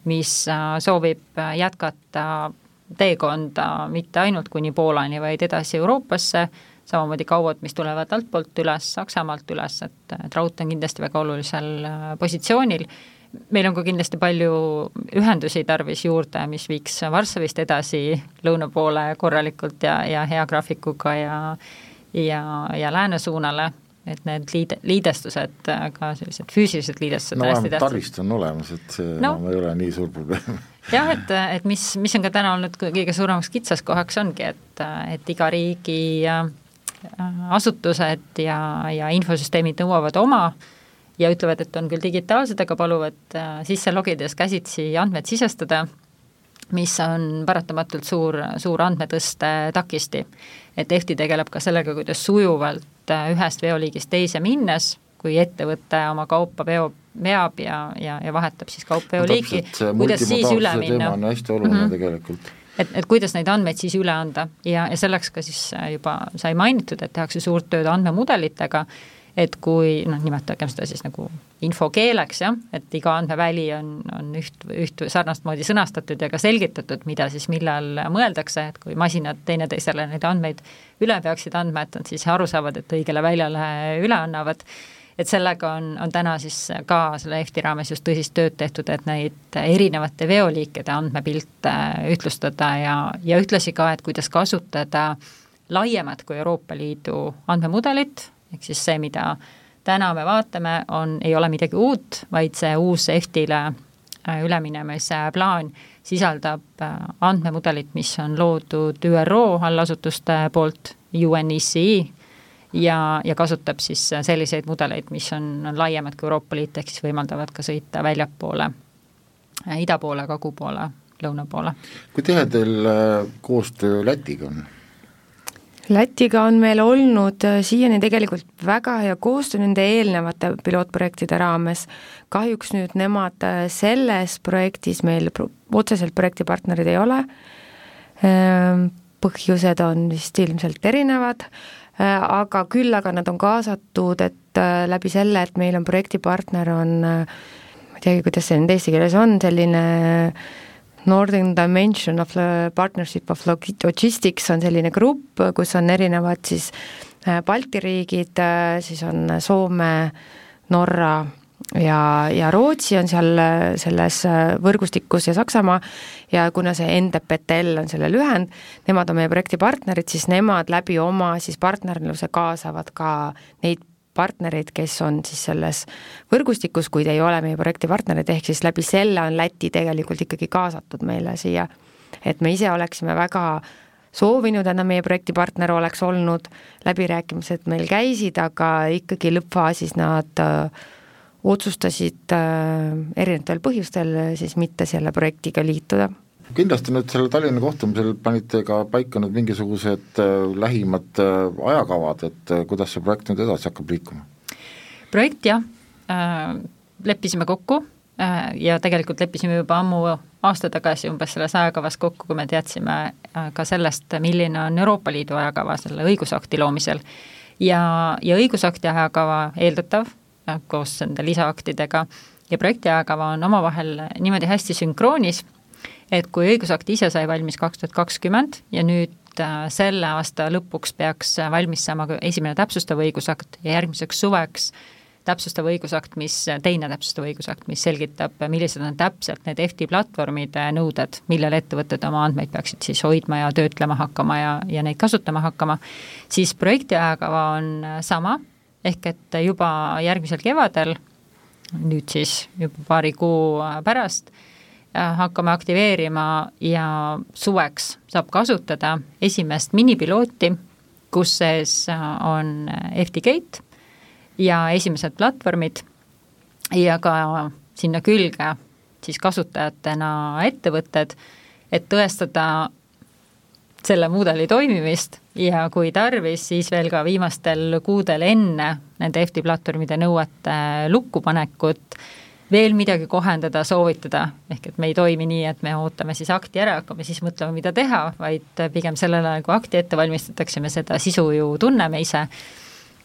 mis äh, soovib äh, jätkata teekonda mitte ainult kuni Poolani, vaid edasi Euroopasse, samamoodi kauad, mis tulevad altpoolt üles, Saksamaalt üles, et, et raudtee on kindlasti väga olulisel positsioonil, meil on ka kindlasti palju ühendusi tarvis juurde, mis viiks Varssavist edasi lõuna poole korralikult ja, ja hea graafikuga ja ja, ja lääne suunale, et need liide, liidestused, ka sellised füüsilised liidestused no vähemalt taristu on olemas, et see no, ei ole nii suur probleem. Jah, et, et mis, mis on ka täna olnud kõige suuremaks kitsaskohaks, ongi, et, et iga riigi äh, asutused ja, ja infosüsteemid nõuavad oma ja ütlevad, et on küll digitaalsed, aga paluvad äh, sisse logides käsitsi andmed sisestada, mis on paratamatult suur, suur andmetõste takisti. et EFTI tegeleb ka sellega, kuidas sujuvalt ühest veoliigist teise minnes, kui ettevõte oma kaupa veo, veab ja, ja, ja vahetab siis kaupveoliiki no,, kuidas siis üle minna. hästi oluline mm -hmm. tegelikult et, et kuidas neid andmeid siis üle anda ja, ja selleks ka siis juba sai mainitud, et tehakse suurt tööd andmemudelitega et kui noh, nimetagem seda siis nagu infokeeleks jah, et iga andmeväli on, on üht, üht sarnast moodi sõnastatud ja ka selgitatud, mida siis millal mõeldakse, et kui masinad teineteisele neid andmeid üle peaksid andma, et nad siis aru saavad, et õigele väljale üle annavad, et sellega on, on täna siis ka selle EFTi raames just tõsist tööd tehtud, et neid erinevate veoliikide andmepilte ühtlustada ja, ja ühtlasi ka, et kuidas kasutada laiemat kui Euroopa Liidu andmemudelit, ehk siis see, mida täna me vaatame, on, ei ole midagi uut, vaid see uus EFT-ile äh, üleminemise plaan sisaldab äh, andmemudelit, mis on loodud ÜRO allasutuste poolt, UNECE, ja, ja kasutab siis selliseid mudeleid, mis on, on laiemad kui Euroopa Liit, ehk siis võimaldavad ka sõita väljapoole, äh, ida poole, kagu poole, lõuna poole. kui tihe teil koostöö Lätiga on? Lätiga on meil olnud äh, siiani tegelikult väga hea koostöö nende eelnevate pilootprojektide raames. kahjuks nüüd nemad äh, selles projektis meil otseselt projektipartnerid ei ole. Ähm, põhjused on vist ilmselt erinevad, äh, aga küll aga nad on kaasatud, et läbi selle, et meil on projektipartner, on ma ei teagi, kuidas see nüüd eesti keeles on, selline äh, Northern Dimension of Partnership of Logistics on selline grupp, kus on erinevad siis äh, Balti riigid, äh, siis on Soome, Norra ja, ja Rootsi on seal äh, selles võrgustikus ja Saksamaa. Ja kuna see NDPTL on selle lühend, nemad on meie projekti partnerid, siis nemad läbi oma siis partnerluse kaasavad ka neid partnereid, kes on siis selles võrgustikus, kuid ei ole meie projekti partnerid, ehk siis läbi selle on Läti tegelikult ikkagi kaasatud meile siia. et me ise oleksime väga soovinud, et meie projekti partner oleks olnud, läbirääkimised meil käisid, aga ikkagi lõppfaasis nad äh, otsustasid äh, erinevatel põhjustel siis mitte selle projektiga liituda kindlasti nüüd sellel Tallinna kohtumisel panite ka paika nüüd mingisugused äh, lähimad äh, ajakavad, et äh, kuidas see projekt nüüd edasi hakkab liikuma? projekt jah leppisime kokku ja tegelikult leppisime juba ammu aasta tagasi umbes selles ajakavas kokku, kui me teadsime ka sellest, milline on Euroopa Liidu ajakava selle õigusakti loomisel. ja, ja õigusakti ajakava eeldatav koos nende lisaaktidega ja projekti ajakava on omavahel niimoodi hästi sünkroonis et kui õigusakt ise sai valmis kaks tuhat kakskümmend ja nüüd äh, selle aasta lõpuks peaks äh, valmis saama esimene täpsustav õigusakt ja järgmiseks suveks täpsustav õigusakt, mis, teine täpsustav õigusakt, mis selgitab, millised on täpselt need EFTi platvormide nõuded, millele ettevõtted oma andmeid peaksid siis hoidma ja töötlema hakkama ja, ja neid kasutama hakkama, siis projekti ajakava on äh, sama, ehk et juba järgmisel kevadel, nüüd siis juba paari kuu pärast, Äh, hakkame aktiveerima ja suveks saab kasutada esimest minipilooti, kus sees äh, on FTGate ja esimesed platvormid. Ja ka sinna külge siis kasutajatena ettevõtted, et tõestada selle mudeli toimimist. Ja kui tarvis, siis veel ka viimastel kuudel enne nende FT platvormide nõuete lukkupanekut veel midagi kohendada, soovitada, ehk et me ei toimi nii, et me ootame siis akti ära, hakkame siis mõtlema, mida teha, vaid pigem sellel ajal, kui akti ette valmistatakse, me seda sisu ju tunneme ise,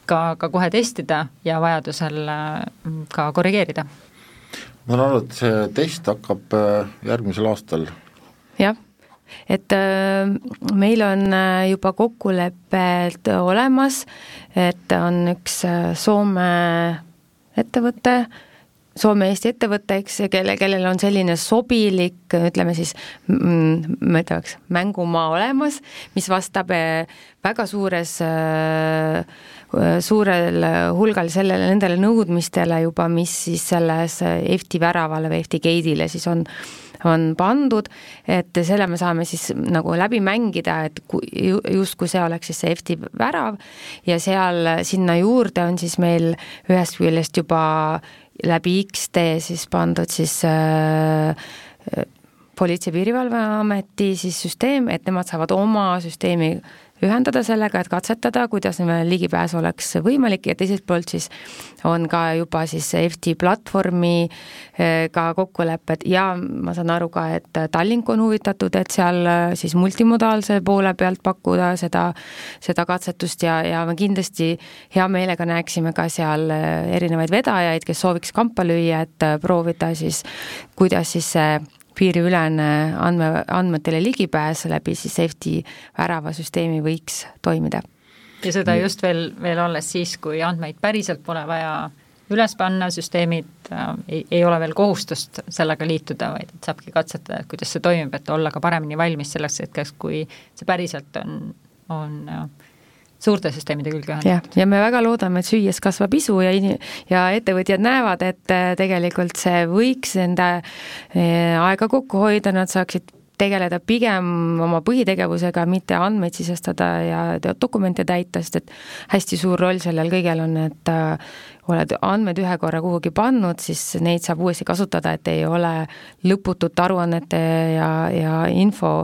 ka, ka kohe testida ja vajadusel mm, ka korrigeerida. ma saan aru, et see test hakkab äh, järgmisel aastal? jah et äh, meil on äh, juba kokkulepped olemas, et on üks Soome ettevõte, Soome-Eesti ettevõte, eks, kelle, kellel on selline sobilik, ütleme siis, mm, ma teaks, mängumaa olemas, mis vastab eh, väga suures, eh, suurel hulgal sellele, nendele nõudmistele juba, mis siis selles EFTi väravale või EFTi gate'ile siis on on pandud, et selle me saame siis nagu läbi mängida, et justkui see oleks siis see EFTi värav ja seal sinna juurde on siis meil ühest küljest juba läbi X-tee siis pandud siis äh, Politsei- ja Piirivalveameti siis süsteem, et nemad saavad oma süsteemi ühendada sellega, et katsetada, kuidas ligipääs oleks võimalik ja teiselt poolt siis on ka juba siis FT platvormi eh, kokkulepped. Ja ma saan aru ka, et Tallink on huvitatud, et seal eh, siis multimodaalse poole pealt pakkuda seda, seda katsetust ja, ja me kindlasti hea meelega näeksime ka seal eh, erinevaid vedajaid, kes sooviks kampa lüüa, et proovida siis, kuidas siis see piiriülene andme, andmetele ligipääs läbi siis safety väravasüsteemi võiks toimida. ja seda just veel, veel alles siis, kui andmeid päriselt pole vaja üles panna, süsteemid äh, ei, ei ole veel kohustust sellega liituda, vaid et saabki katsetada, et kuidas see toimib, et olla ka paremini valmis selleks hetkeks, kui see päriselt on, on äh, suurte süsteemide külge ühendatud. ja me väga loodame, et süües kasvab isu ja in-, ja ettevõtjad näevad, et äh, tegelikult see võiks enda äh, aega kokku hoida, nad saaksid tegeleda pigem oma põhitegevusega, mitte andmeid sisestada ja dokumente täita, sest et hästi suur roll sellel kõigel on, et äh, oled andmed ühe korra kuhugi pannud, siis neid saab uuesti kasutada, et ei ole lõputut aruannete ja, ja info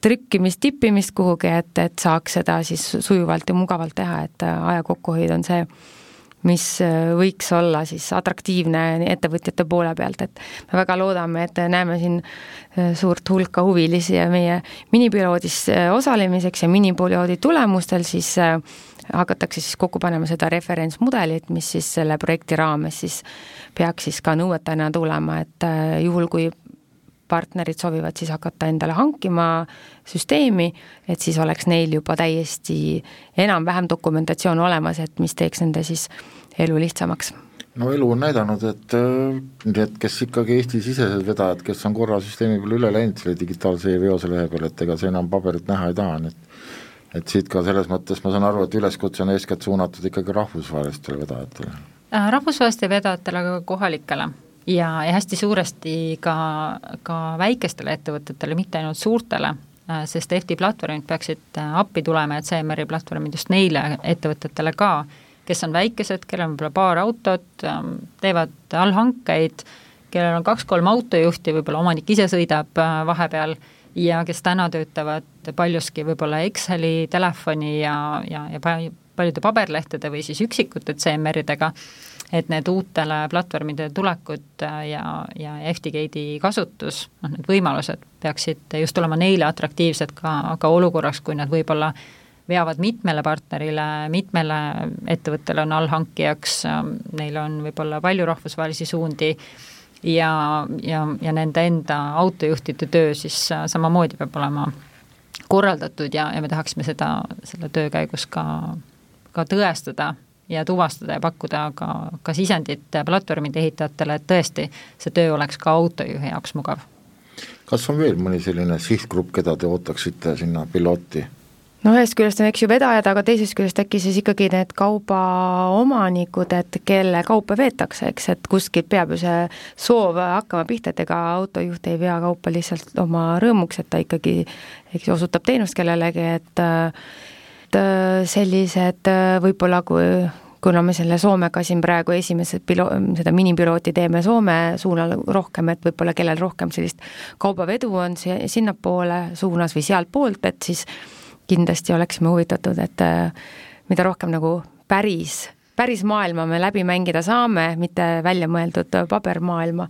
trükkimist, tippimist kuhugi, et, et saaks seda siis sujuvalt ja mugavalt teha, et äh, aja kokkuhoid on see, mis äh, võiks olla siis atraktiivne ettevõtjate poole pealt, et me väga loodame, et näeme siin äh, suurt hulka huvilisi ja meie minipiloodis osalemiseks ja minipiloodi tulemustel siis hakatakse siis kokku panema seda referentsmudelit, mis siis selle projekti raames siis peaks siis ka nõuetena tulema, et juhul, kui partnerid soovivad siis hakata endale hankima süsteemi, et siis oleks neil juba täiesti enam-vähem dokumentatsioon olemas, et mis teeks nende siis elu lihtsamaks no elu on näidanud, et need, kes ikkagi Eesti-sisesed vedajad, kes on korra süsteemi peale üle läinud selle digitaalse e-veose lehe peale, et ega see enam paberit näha ei taha, nii et et siit ka selles mõttes ma saan aru, et üleskutse on eeskätt suunatud ikkagi rahvusvahelistele vedajatele. Äh, rahvusvahelistele vedajatele, aga ka kohalikele ja, ja hästi suuresti ka, ka väikestele ettevõtetele, mitte ainult suurtele, äh, sest FT platvormid peaksid äh, appi tulema ja CMR-i platvormid just neile ettevõtetele ka, kes on väikesed, kellel on võib-olla paar autot, ähm, teevad allhankeid, kellel on kaks-kolm autojuhti, võib-olla omanik ise sõidab äh, vahepeal ja kes täna töötavad paljuski võib-olla Exceli, telefoni ja, ja, ja paljude paberlehtede või siis üksikute CMR-idega et need uutele platvormide tulekud äh, ja, ja FTGate'i kasutus, noh need võimalused peaksid just olema neile atraktiivsed ka, ka olukorraks, kui nad võib-olla veavad mitmele partnerile, mitmele ettevõttele on allhankijaks, ähm, neil on võib-olla palju rahvusvahelisi suundi ja, ja, ja nende enda autojuhtide töö siis äh, samamoodi peab olema korraldatud ja, ja me tahaksime seda selle töö käigus ka, ka tõestada ja tuvastada ja pakkuda ka, ka sisendit platvormide ehitajatele, et tõesti, see töö oleks ka autojuhi jaoks mugav. kas on veel mõni selline sihtgrupp, keda te ootaksite sinna pilooti? no ühest küljest on, eks ju, vedajad, aga teisest küljest äkki siis ikkagi need kaubaomanikud, et kelle kaupa veetakse, eks, et kuskilt peab ju see soov hakkama pihta, et ega autojuht ei vea kaupa lihtsalt oma rõõmuks, et ta ikkagi, eks ju, osutab teenust kellelegi, et et äh, sellised äh, võib-olla kui kuna me selle Soomega siin praegu esimesed pilo-, seda minipilooti teeme Soome suunal rohkem, et võib-olla kellel rohkem sellist kaubavedu on see sinnapoole suunas või sealtpoolt, et siis kindlasti oleksime huvitatud, et äh, mida rohkem nagu päris, päris maailma me läbi mängida saame, mitte väljamõeldud pabermaailma,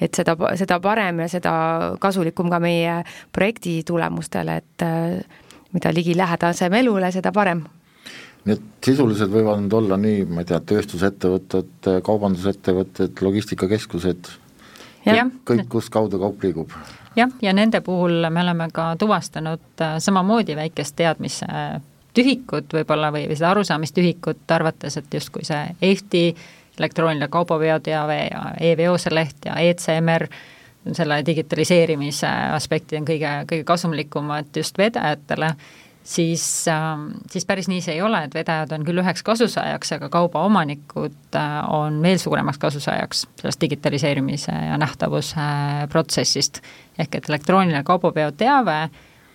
et seda, seda parem ja seda kasulikum ka meie projekti tulemustele, et mida ligilähedasem elule, seda parem. nii et sisuliselt võivad need olla nii, ma ei tea, tööstusettevõtted, kaubandusettevõtted, logistikakeskused, kõik, kus kaudu kaup liigub? jah, ja nende puhul me oleme ka tuvastanud äh, samamoodi väikest teadmise tühikut võib-olla või, või seda arusaamistühikut, arvates, et justkui see Eesti elektrooniline kaubaveoteave ja e-veose leht ja ECMR selle digitaliseerimise aspektid on kõige, kõige kasumlikumad just vedajatele, siis, ähm, siis päris nii see ei ole, et vedajad on küll üheks kasusaajaks, aga kaubaomanikud äh, on veel suuremaks kasusaajaks sellest digitaliseerimise ja nähtavuse protsessist. ehk et elektrooniline kaubaveo teave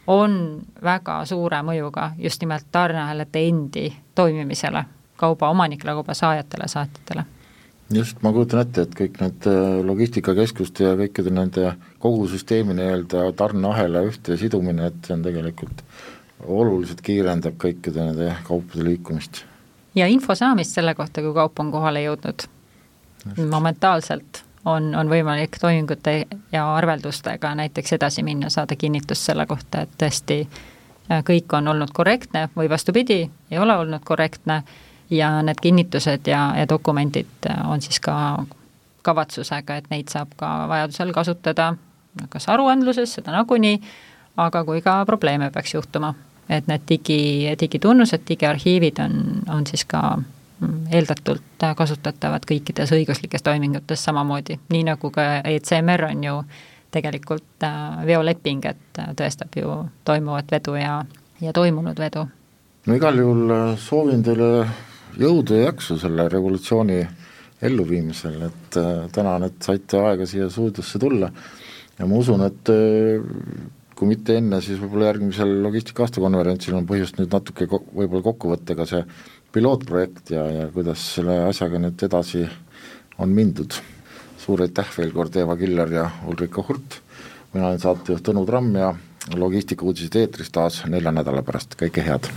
on väga suure mõjuga just nimelt tarneahelate endi toimimisele, kauba omanikele, kauba saajatele, saatjatele just, ma kujutan ette, et kõik need äh, logistikakeskuste ja kõikide nende kogu süsteemi nii-öelda tarneahela ühte sidumine, et see on tegelikult oluliselt kiirendab kõikide nende kaupade liikumist. ja info saamist selle kohta, kui kaup on kohale jõudnud. momentaalselt on, on võimalik toimingute ja arveldustega näiteks edasi minna, saada kinnitust selle kohta, et tõesti äh, kõik on olnud korrektne või vastupidi, ei ole olnud korrektne ja need kinnitused ja, ja dokumendid äh, on siis ka kavatsusega, et neid saab ka vajadusel kasutada kas aruandluses, seda nagunii, aga kui ka probleeme peaks juhtuma. et need digi, digitunnused, digiarhiivid on, on siis ka mm, eeldatult kasutatavad kõikides õiguslikes toimingutes samamoodi, nii nagu ka ECMR on ju tegelikult äh, veoleping, et äh, tõestab ju toimuvat vedu ja, ja toimunud vedu. no igal juhul äh, soovin teile jõudu ja jaksu selle revolutsiooni elluviimisel, et tänan, et saite aega siia stuudiosse tulla ja ma usun, et kui mitte enne, siis võib-olla järgmisel logistika aastakonverentsil on põhjust nüüd natuke ko-, võib-olla kokku võtta ka see pilootprojekt ja, ja kuidas selle asjaga nüüd edasi on mindud. suur aitäh veel kord, Eva Killer ja Ulrika Hurt, mina olen saatejuht Tõnu Tramm ja logistika uudised eetris taas nelja nädala pärast, kõike head!